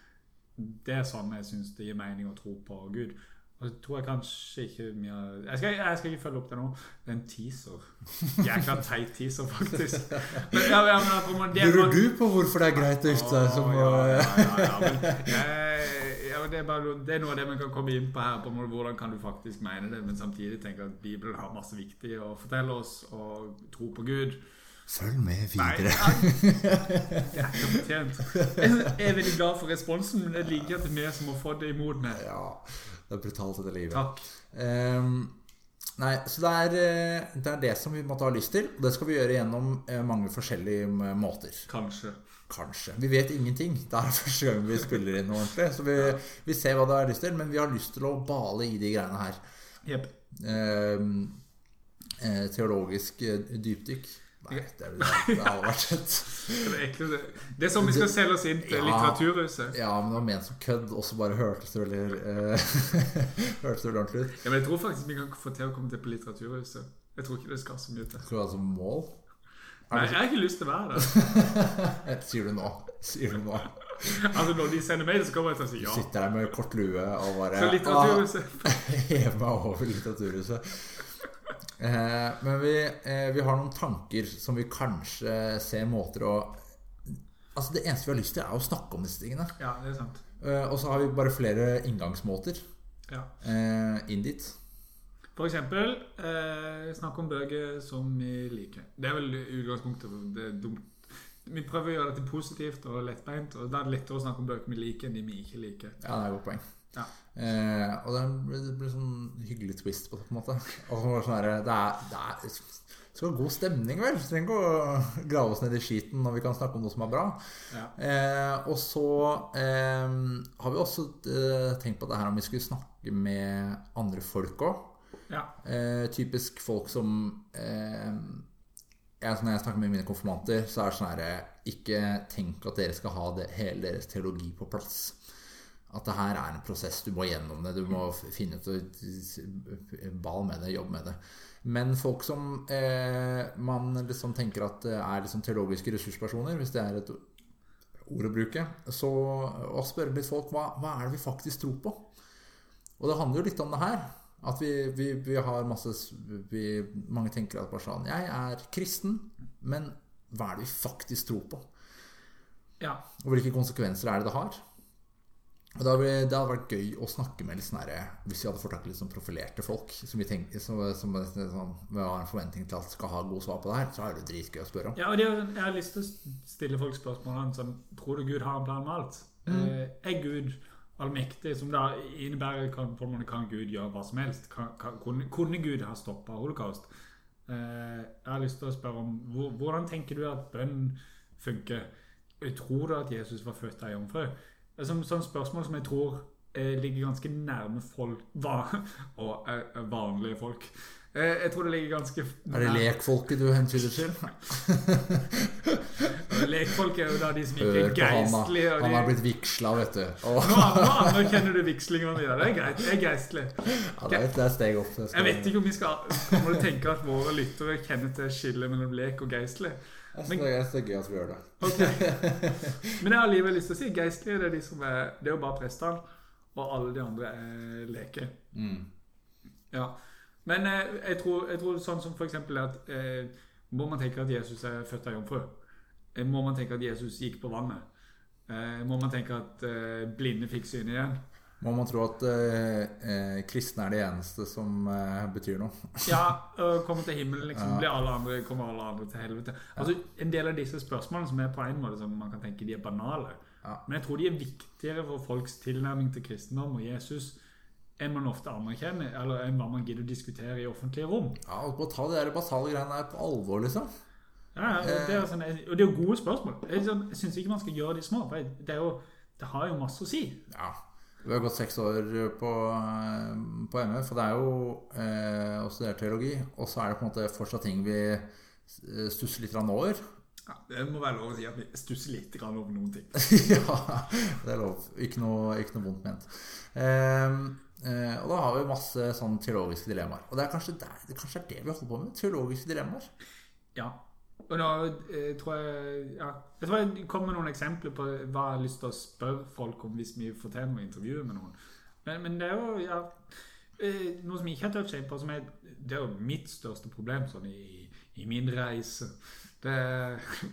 Det er sånn jeg syns det gir mening å tro på Gud. Og så tror jeg kanskje ikke mye jeg skal, jeg skal ikke følge opp det nå. Det er en teaser. Jækla teit teaser, faktisk. Men, ja, ja, men, det, Lurer du på hvorfor det er greit å gifte seg som ja, ja, ja, ja, men, det, er bare, det er noe av det vi kan komme inn på her. på Hvordan kan du faktisk mene det, men samtidig tenke at Bibelen har masse viktig å fortelle oss, og tro på Gud. Følg med videre. jeg er veldig glad for responsen, men jeg liker at det er vi som har fått det imot meg. Ja, det er brutalt dette livet. Takk. Um, nei, så det er, det er, det som vi måtte ha lyst til. Og det skal vi gjøre gjennom mange forskjellige måter. Kanskje. Kanskje. Vi vet ingenting. Det er første gang vi spiller inn noe ordentlig. Så vi, vi ser hva det er lyst til, men vi har lyst til å bale i de greiene her. Yep. Um, teologisk dypdykk. Nei, det, er, det har vært et det, det er sånn vi skal selge oss inn til Ja. Litteraturhuset. Ja, men det var ment som kødd, og så bare hørtes det veldig uh, Hørtes det ordentlig ut. Ja, men jeg tror faktisk vi kan få til å komme til på Litteraturhuset. Jeg tror ikke det skal så mye til. Skal du ha som mål? Nei, jeg har ikke lyst til å være der. Sier du nå? Sier du nå? Altså, når de sender mail, så kommer jeg til å si ja. Du sitter der med kort lue og bare Så Litteraturhuset. Ah, Hev meg over Litteraturhuset. Eh, men vi, eh, vi har noen tanker som vi kanskje ser måter å Altså Det eneste vi har lyst til, er å snakke om disse tingene. Ja, det er sant. Eh, og så har vi bare flere inngangsmåter Ja. inn dit. For eksempel snakk om bøker som vi liker. Det er vel utgangspunktet. Det er dumt. Vi prøver å gjøre dette positivt og lettbeint. Og da er det lettere å snakke om bøker vi liker, enn de vi ikke liker. Ja, det er et godt poeng. Ja. Eh, og det blir, det ble, sånn hyggelig twist på det, på en måte. Og så var det sånn her, det er, det er det skal være god stemning, vel. Vi trenger ikke å grave oss ned i skiten når vi kan snakke om noe som er bra. Ja. Eh, og så eh, har vi også eh, tenkt på det her om vi skulle snakke med andre folk òg. Ja. Eh, typisk folk som eh, jeg, Når jeg snakker med mine konfirmanter, så er det sånn herre Ikke tenk at dere skal ha det, hele deres teologi på plass. At det her er en prosess. Du må gjennom det. Du må finne ut Bal med det, jobb med det. Men folk som eh, man liksom tenker at er liksom teologiske ressurspersoner, hvis det er et ord å bruke, så å spørre litt folk hva, hva er det vi faktisk tror på? Og det handler jo litt om det her. At vi, vi, vi har masse vi, Mange tenker at bare sånn Jeg er kristen, men hva er det vi faktisk tror på? ja. Og hvilke konsekvenser er det det har? Og det hadde, vært gøy å snakke med litt sånn Hvis vi hadde fått tak i litt sånn profilerte folk som vi tenker, som, som, som vi har en forventning til at skal ha gode svar på det her, så er det dritgøy å spørre om. Ja, og det, jeg har lyst til å stille folk spørsmålene som Tror du Gud har en plan med alt? Mm. er Gud allmektig, som da innebærer kan, kan Gud gjøre hva som helst? Kan, kan, kunne, Gud ha stoppa holocaust? Eh, jeg har lyst til å spørre om hvor, hvordan tenker du at bønn funker? Tror du at Jesus var født av jomfru? Det er sånn, spørsmål som jeg tror eh, ligger ganske nærme folk va, og eh, vanlige folk. Eh, jeg tror det ligger ganske nærme. Er det lekfolket du hentyder til? Lekfolk er jo da de som ikke er han, geistlige. Han har blitt vigsla, vet du. Oh. Nå, nå anerkjenner du vigslinga mi. Det er greit. Jeg er geistlig. ja, det, er, er steg opp. Jeg vet ikke om vi skal Kommer du tenke at våre lyttere kjenner til skillet mellom lek og geistlig? Jeg syns det er- det gøy at vi gjør det. Okay. Men jeg har allikevel lyst til å si geistlige det er de som er Det er jo bare prestene, og alle de andre er leke. Mm. Ja. Men eh, jeg, tror, jeg tror sånn som eksempel at eh, Må man tenke at Jesus er født av jomfru? Eh, må man tenke at Jesus gikk på vannet? Eh, må man tenke at eh, blinde fikk syn igjen? Må man tro at eh, eh, kristne er de eneste som eh, betyr noe? Ja, komme til himmelen, liksom. Blir alle andre, kommer alle andre til helvete? Altså, En del av disse spørsmålene som er på en måte som man kan tenke de er banale. Ja. Men jeg tror de er viktigere for folks tilnærming til kristendom og Jesus enn man ofte anerkjenner, eller enn hva man gidder å diskutere i offentlige rom. Ja, og Å ta de der basale greiene her på alvor, liksom. Ja, og det er, sånn, og det er jo gode spørsmål. Jeg, er sånn, syns ikke man skal gjøre de små. For det, jo, det har jo masse å si. Ja. Vi har gått seks år på, eh, på MF, og det er jo eh, å studere teologi. Og så er det på en måte fortsatt ting vi eh, stusser litt over. Ja, det må være lov å si at vi stusser litt over noen ting. ja, det er lov. Ikke noe, ikke noe vondt ment. Ehm, eh, og da har vi masse sånn teologiske dilemmaer. Og det er kanskje, der, det kanskje er det vi holder på med. Teologiske dilemmaer. Ja. Og da eh, tror jeg ja, Jeg tror jeg kommer med noen eksempler på hva jeg har lyst til å spørre folk om hvis vi får til noe intervju med noen. Men, men det er jo ja, eh, noe som jeg ikke har touchet inn på, som er, det er jo mitt største problem sånn i, i min reise. Det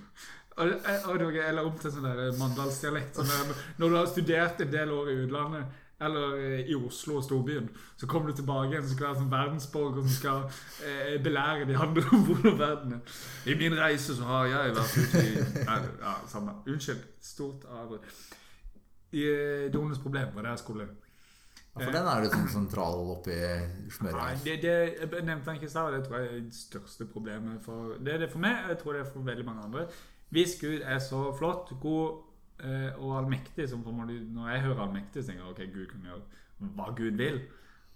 og, og Eller om til sånn mandalsdialekt. Sånn når du har studert en del år i utlandet, eller eh, i Oslo og storbyen, så kommer du tilbake igjen som skal være som verdensborger som skal eh, belære de andre om hvordan verden er. I min reise så har jeg vært ute i Nei, ja, samme. Unnskyld. Stort avbrudd. I eh, Dones problem var det jeg skulle Ja, for den er litt sånn sentral oppi Nei, smøret her. det, det jeg nevnte han ikke i stad, det tror jeg er det største problemet for Det er det for meg, og jeg tror det er for veldig mange andre. Hvis Gud er så flott, god eh, og allmektig Når jeg hører allmektig, tenker jeg ok, Gud kan gjøre hva Gud vil.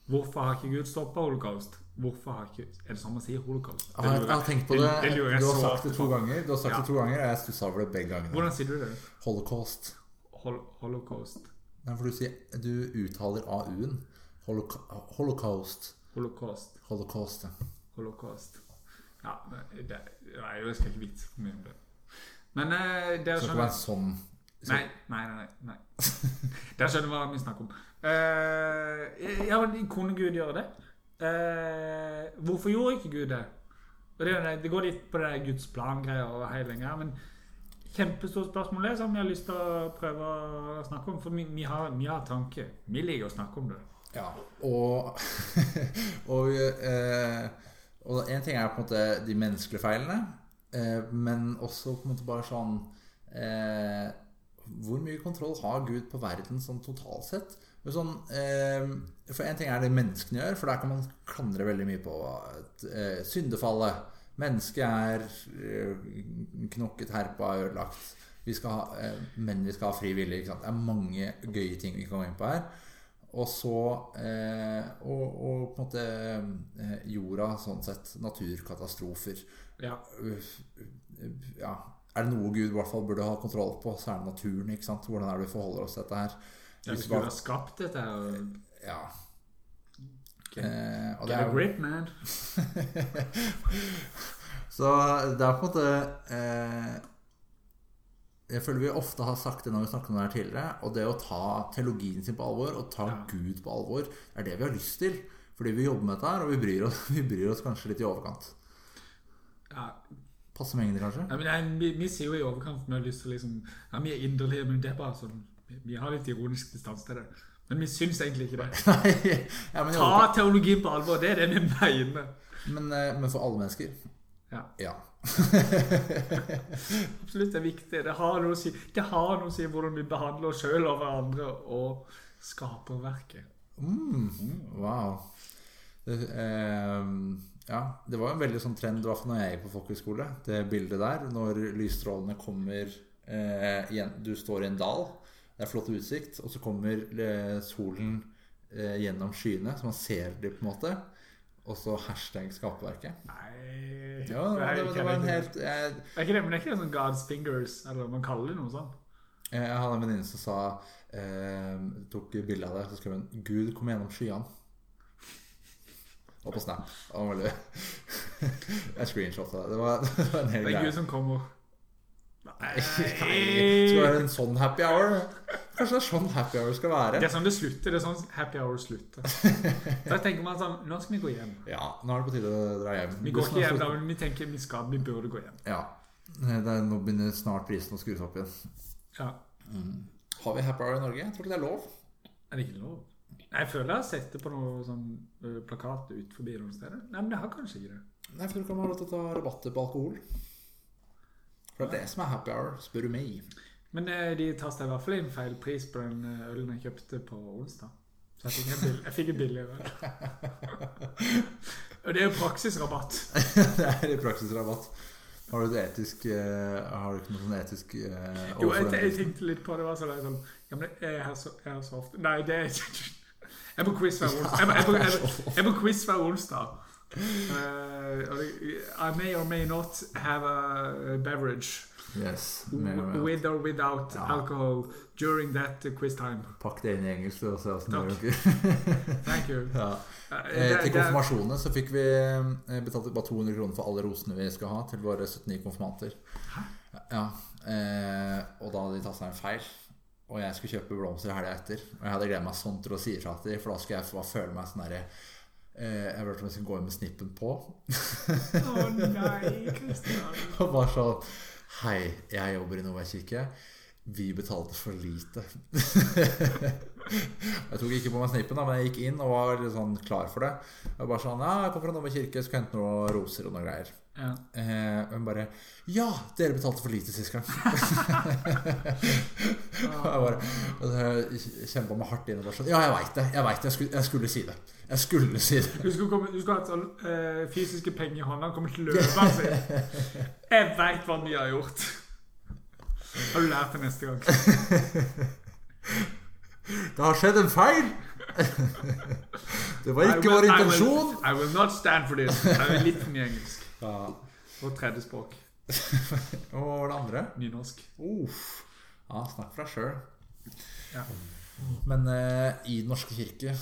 Hvorfor har ikke Gud stoppa holocaust? Hvorfor har ikke Er det sånn man sier holocaust? Jeg har, jeg har tenkt på det. det det jeg Du har sagt det to ganger, Du har sagt Ja. det to ganger, og jeg stussa over det begge gangene. Hvordan sier du det? Holocaust. Hol holocaust. Nei, for du sier Du uttaler AU-en. Holoca holocaust. Holocaust. Holocaust. Holocaust. Ja, det, det, nei, jeg skal ikke vite for mye om det. Men eh, dere Så det er være sånn Nei, nei, nei. nei. Der skjønner hva vi snakker om. Uh, ja, men kunne Gud gjøre det? Uh, hvorfor gjorde ikke Gud det? Det, det går litt på det der Guds plan-greia over hele lenge, men kjempestort spørsmål det som jeg har lyst til å prøve å snakke om, for vi, vi, har, vi har tanke. Vi liker å snakke om det. Ja, og Og, eh, og en ting er på en måte de menneskelige feilene, eh, men også på en måte bare sånn eh, Hvor mye kontroll har Gud på verden sånn totalt sett? Sånn, eh, for en ting er det menneskene gjør, for der kan man klandre veldig mye på eh, syndefallet. Mennesket er eh, knokket, herpa, ødelagt. Vi ha, eh, men vi skal ha fri vilje. Det er mange gøye ting vi kan gå inn på her. Og så eh, og, og på en måte eh, jorda, sånn sett. Naturkatastrofer. Ja. Ja, er det noe Gud i hvert fall burde ha kontroll på, så er det naturen. ikke sant? Hvordan er det vi forholder oss til dette her? Ja, Hvis vi Gud ha har skapt dette her Ja. Get, Eh, og det Get er a grip, man. Så det er på en måte eh, Jeg føler vi ofte har sagt det når vi snakket om det her tidligere. Og det å ta teologien sin på alvor og ta Ja. Gud på alvor, er det vi har lyst til. Fordi vi jobber med dette her, og vi bryr oss, vi bryr oss kanskje litt i overkant. Ja, Passe mengder, kanskje? Ja, men jeg sier jo i overkant vi har lyst til liksom Ja, vi er inderlige, men det er bare sånn vi- har litt ironisk distanse til det. Men vi syns egentlig ikke det. Nei, ja, men, Ta teologi teologien på alvor. Det er det vi mener. men, eh, men for alle mennesker? Ja. Ja. Absolutt, det er viktig. Det har noe å si, det har noe å si hvordan vi behandler oss sjøl og hverandre og skaperverket. Mm, wow. Det, eh, ja, det var en veldig sånn trend i hvert fall når jeg gikk på folkehøyskole. Det bildet der, når lysstrålene kommer eh, igjen. Du står i en dal, det er flott utsikt, og så kommer eh, solen eh, gjennom skyene, så man ser det på en måte. og så hashtag Skaperverket. Nei Ja, det, var- det, var en helt jeg, Er ikke det, men det er ikke det sånn God's fingers, eller man kaller det noe sånt? jeg hadde en venninne som sa eh, Tok bilde av det, så skrev hun 'Gud kom gjennom skyene'. Og på Snap. Det var Jeg screenshotta det. Det var, det var en hel greie. Det er. Gud som kommer. Nei, Skal det være en sånn happy hour? Kanskje det er sånn happy hour skal være? Det er sånn det slutter. Det er sånn happy hour slutter. Da tenker man sånn Nå skal vi gå hjem. Ja, nå er det på tide å dra hjem. Vi går ikke hjem da, men vi tenker vi skal, vi burde gå hjem. Ja. Det er, nå begynner snart prisen å skrus opp igjen. Ja. Har vi happy hour i Norge? Jeg tror ikke det er lov. Er det ikke lov? Jeg føler jeg har sett det på noen sånn plakat ut forbi noen steder. Nei, men det har kanskje ikke det. Nei, for du kan ha lov til å ta rabatter på alkohol. For det er det som er happy hour, spør du meg. Men eh, de tasta i hvert fall inn feil pris på den eh, ølen jeg kjøpte på onsdag. Så jeg fikk en, bill, jeg fikk en billig øl. Og det er jo praksisrabatt. det er praksisrabatt. praksis. Har du et etisk uh, Har du ikke noe sånn etisk uh, Jo, jeg, jeg tenkte litt på det. var sånn, Ja, men jeg her så, jeg så ofte Nei, det er ikke Jeg er på quiz hver onsdag. Jeg på- jeg jeg jeg på quiz hver onsdag. Eh, I may or may not have a beverage Yes. With or without Ja. alcohol during that uh, quiz time. Pakk det inn i engelsk Takk. Thank you. ja. Eh, Eh, til konfirmasjonene så fikk vi eh, betalt bare 200 kroner for alle rosene vi skal ha til våre 79 konfirmanter. Ja, eh, Og da hadde de tatt seg en feil. Og jeg skulle kjøpe blomster helga etter. Og jeg hadde gledet meg sånn til å si ifra til dem, for da skulle jeg bare føle meg sånn herre eh, Jeg vurderte om jeg skulle gå inn med snippen på. Å nei, Kristian. Og bare sånn Hei, jeg jobber i Nova kirke. Vi betalte for lite. jeg tok ikke på meg snippen, da, men jeg gikk inn og var litt sånn klar for det. Jeg var bare sånn Ja, jeg kom fra Nome kirke, skal hente noen roser og noen greier. Ja. Eh, og hun bare Ja, dere betalte for lite sist gang. og jeg bare kjempa meg hardt inn og bare sånn Ja, jeg veit det. Jeg vet det. Jeg skulle, jeg skulle si det. Jeg skulle si det. Du skulle, komme, du skulle hatt sånn eh, fysiske penger i hånda og kommet løpende. Jeg veit hva vi har gjort. Har du lært det neste gang? Det har skjedd en feil! det var ikke will- vår I will- intensjon. I will not stand for this. Jeg er litt for mye engelsk. Ja. Og tredje språk. Og hva var det andre? Nynorsk. Uff. Ja, snakk for deg sjøl. Ja. Men uh, i Den norske kirke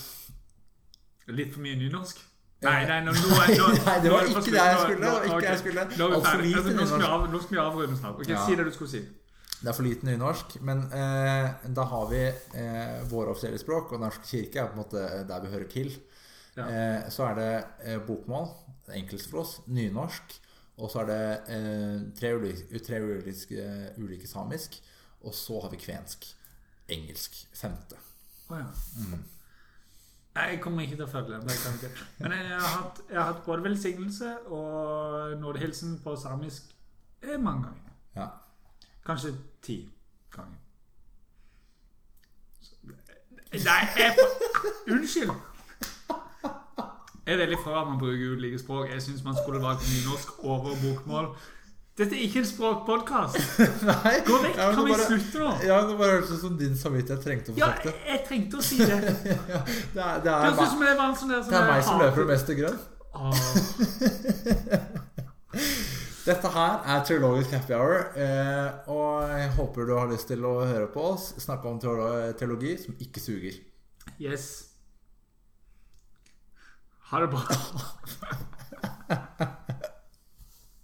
Litt for mye nynorsk? Nei, nei, nå, nå, nå, Nei, det var ikke det jeg skulle. Nå- jeg. Nå. Altså, nå, skal vi nå skal vi avrunde snart. Ok, Ja. Si det du skulle si. Det er for lite nynorsk. Men eh, da har vi eh, våre offisielle språk, og Norsk kirke er på en måte der vi hører til. Ja. Eh, så er det eh, bokmål, oss, nynorsk. Og så er det eh, tre, ulike, tre ulike, ulike samisk. Og så har vi kvensk. Engelsk. Femte. Oh, ja. Mm. Jeg kommer ikke til å følge det. Men jeg har hatt, jeg har hatt både velsignelse og nådehilsen på samisk eh, mange ganger. Ja. Kanskje ti ganger. Nei, jeg Unnskyld! Jeg er veldig for at man bruker ulike språk. Jeg syns man skulle valgt nynorsk over bokmål. Dette er ikke en språkpodkast. Gå vekk! ja, Kan vi bare- slutte nå? Ja, det bare hørtes ut som din samvittighet trengte å få sagt det. Ja, jeg trengte å si det. Det Det er, det er, det er meg som løper mest i grønn. Dette her er Teologisk happy hour, eh, og jeg håper du har lyst til å høre på oss snakke om teologi som ikke suger. Yes. Ha det bra.